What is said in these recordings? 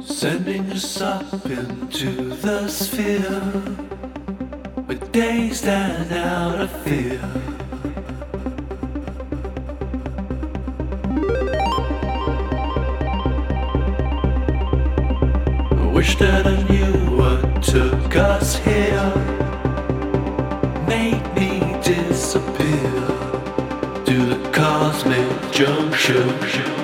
Sending us up into the sphere with days stand out of fear. I wish that I knew what took us here, made me disappear to the cosmic junction.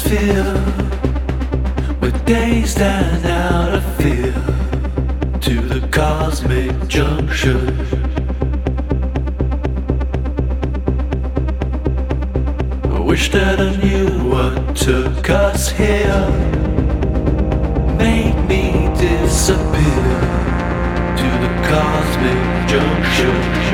filled with days that out of fear to the cosmic junction. wish that I knew what took us here. Made me disappear to the cosmic junction.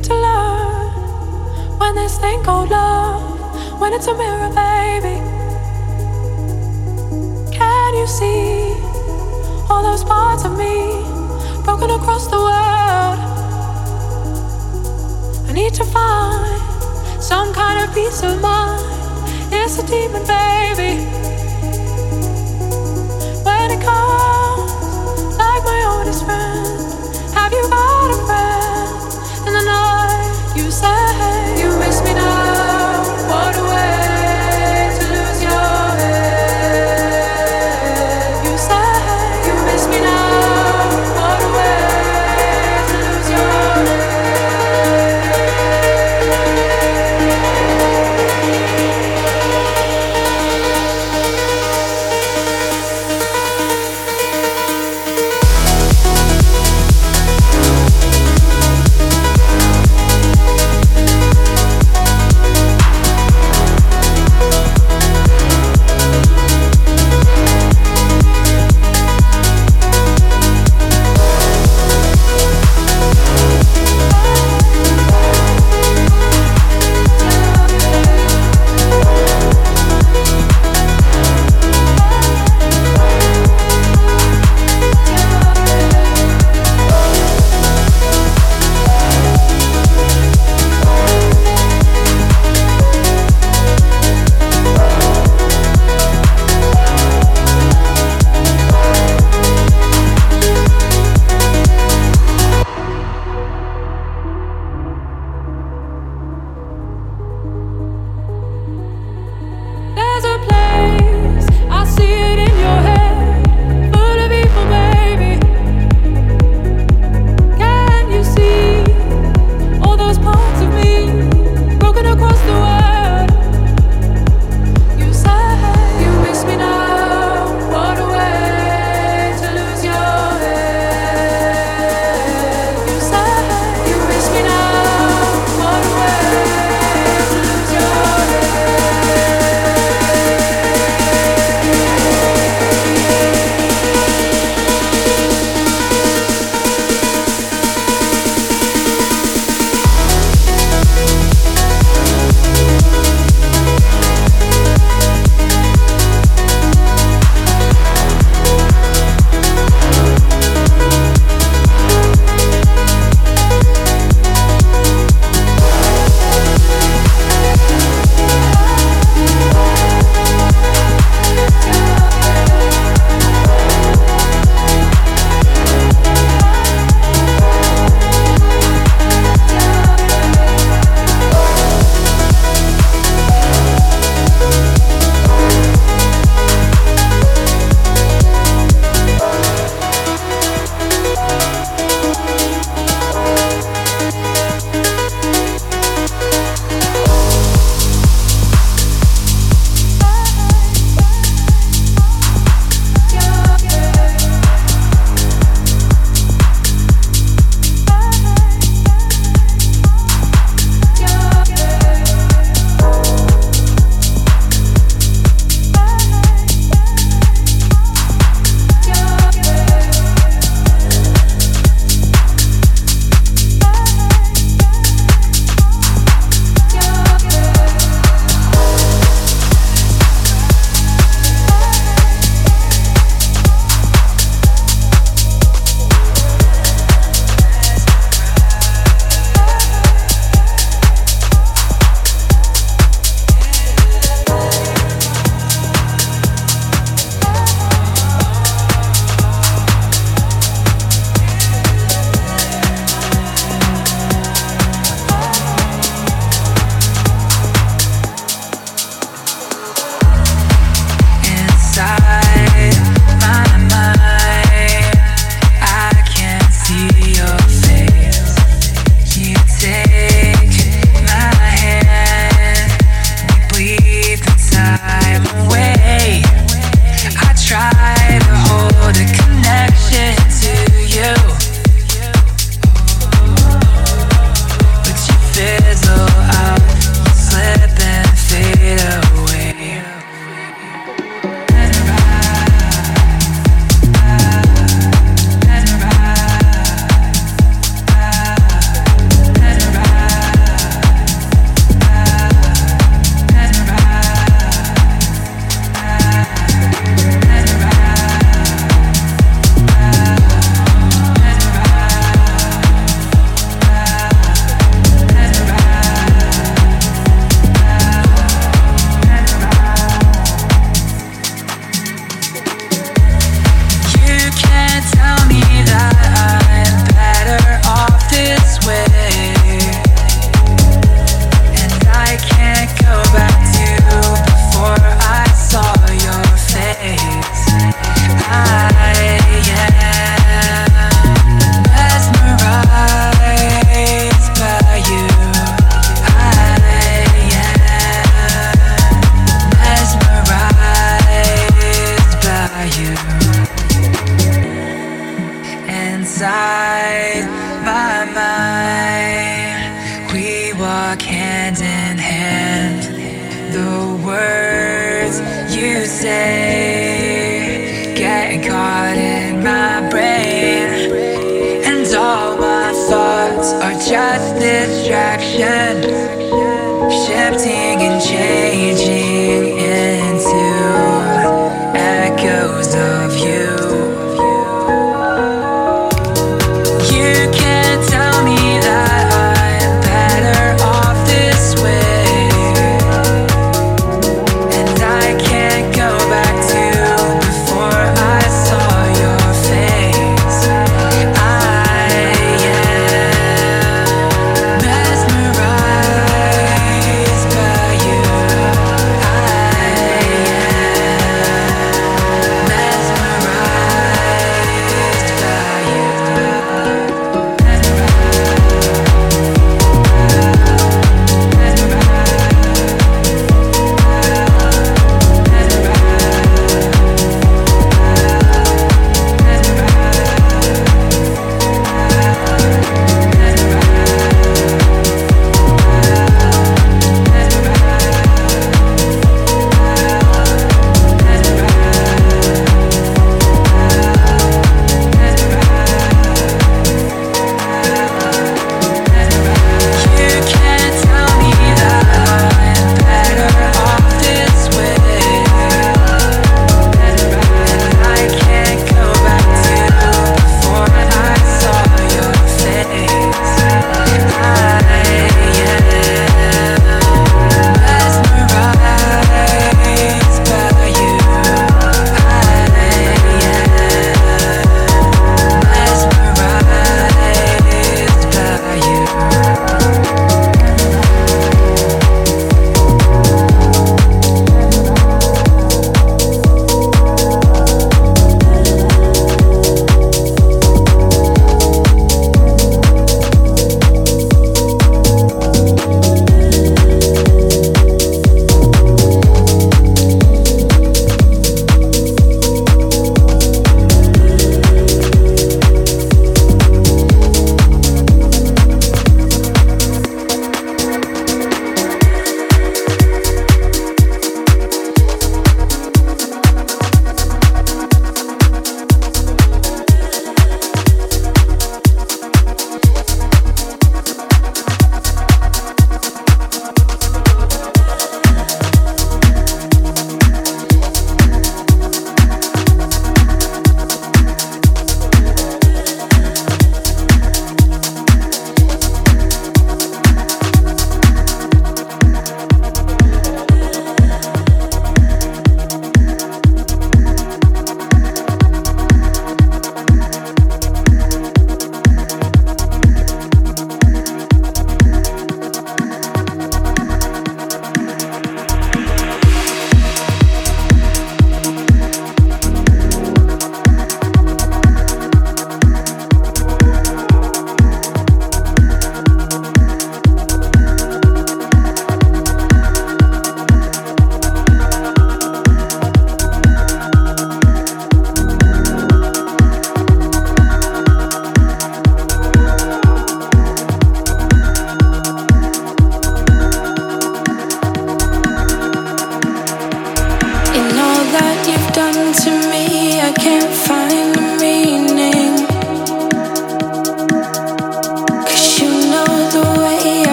Need to learn when this thing called love, when it's a mirror, baby. Can you see all those parts of me broken across the world? I need to find some kind of peace of mind. It's a demon, baby. When it comes like my oldest friend, have you got a friend? You say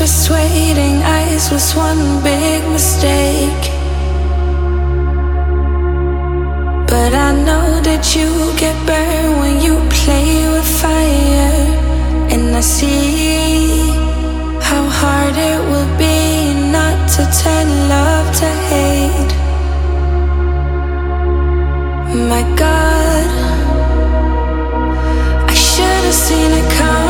persuading eyes was one big mistake. But I know that you get burned when you play with fire. And I see how hard it will be not to turn love to hate. My God, I should have seen it coming.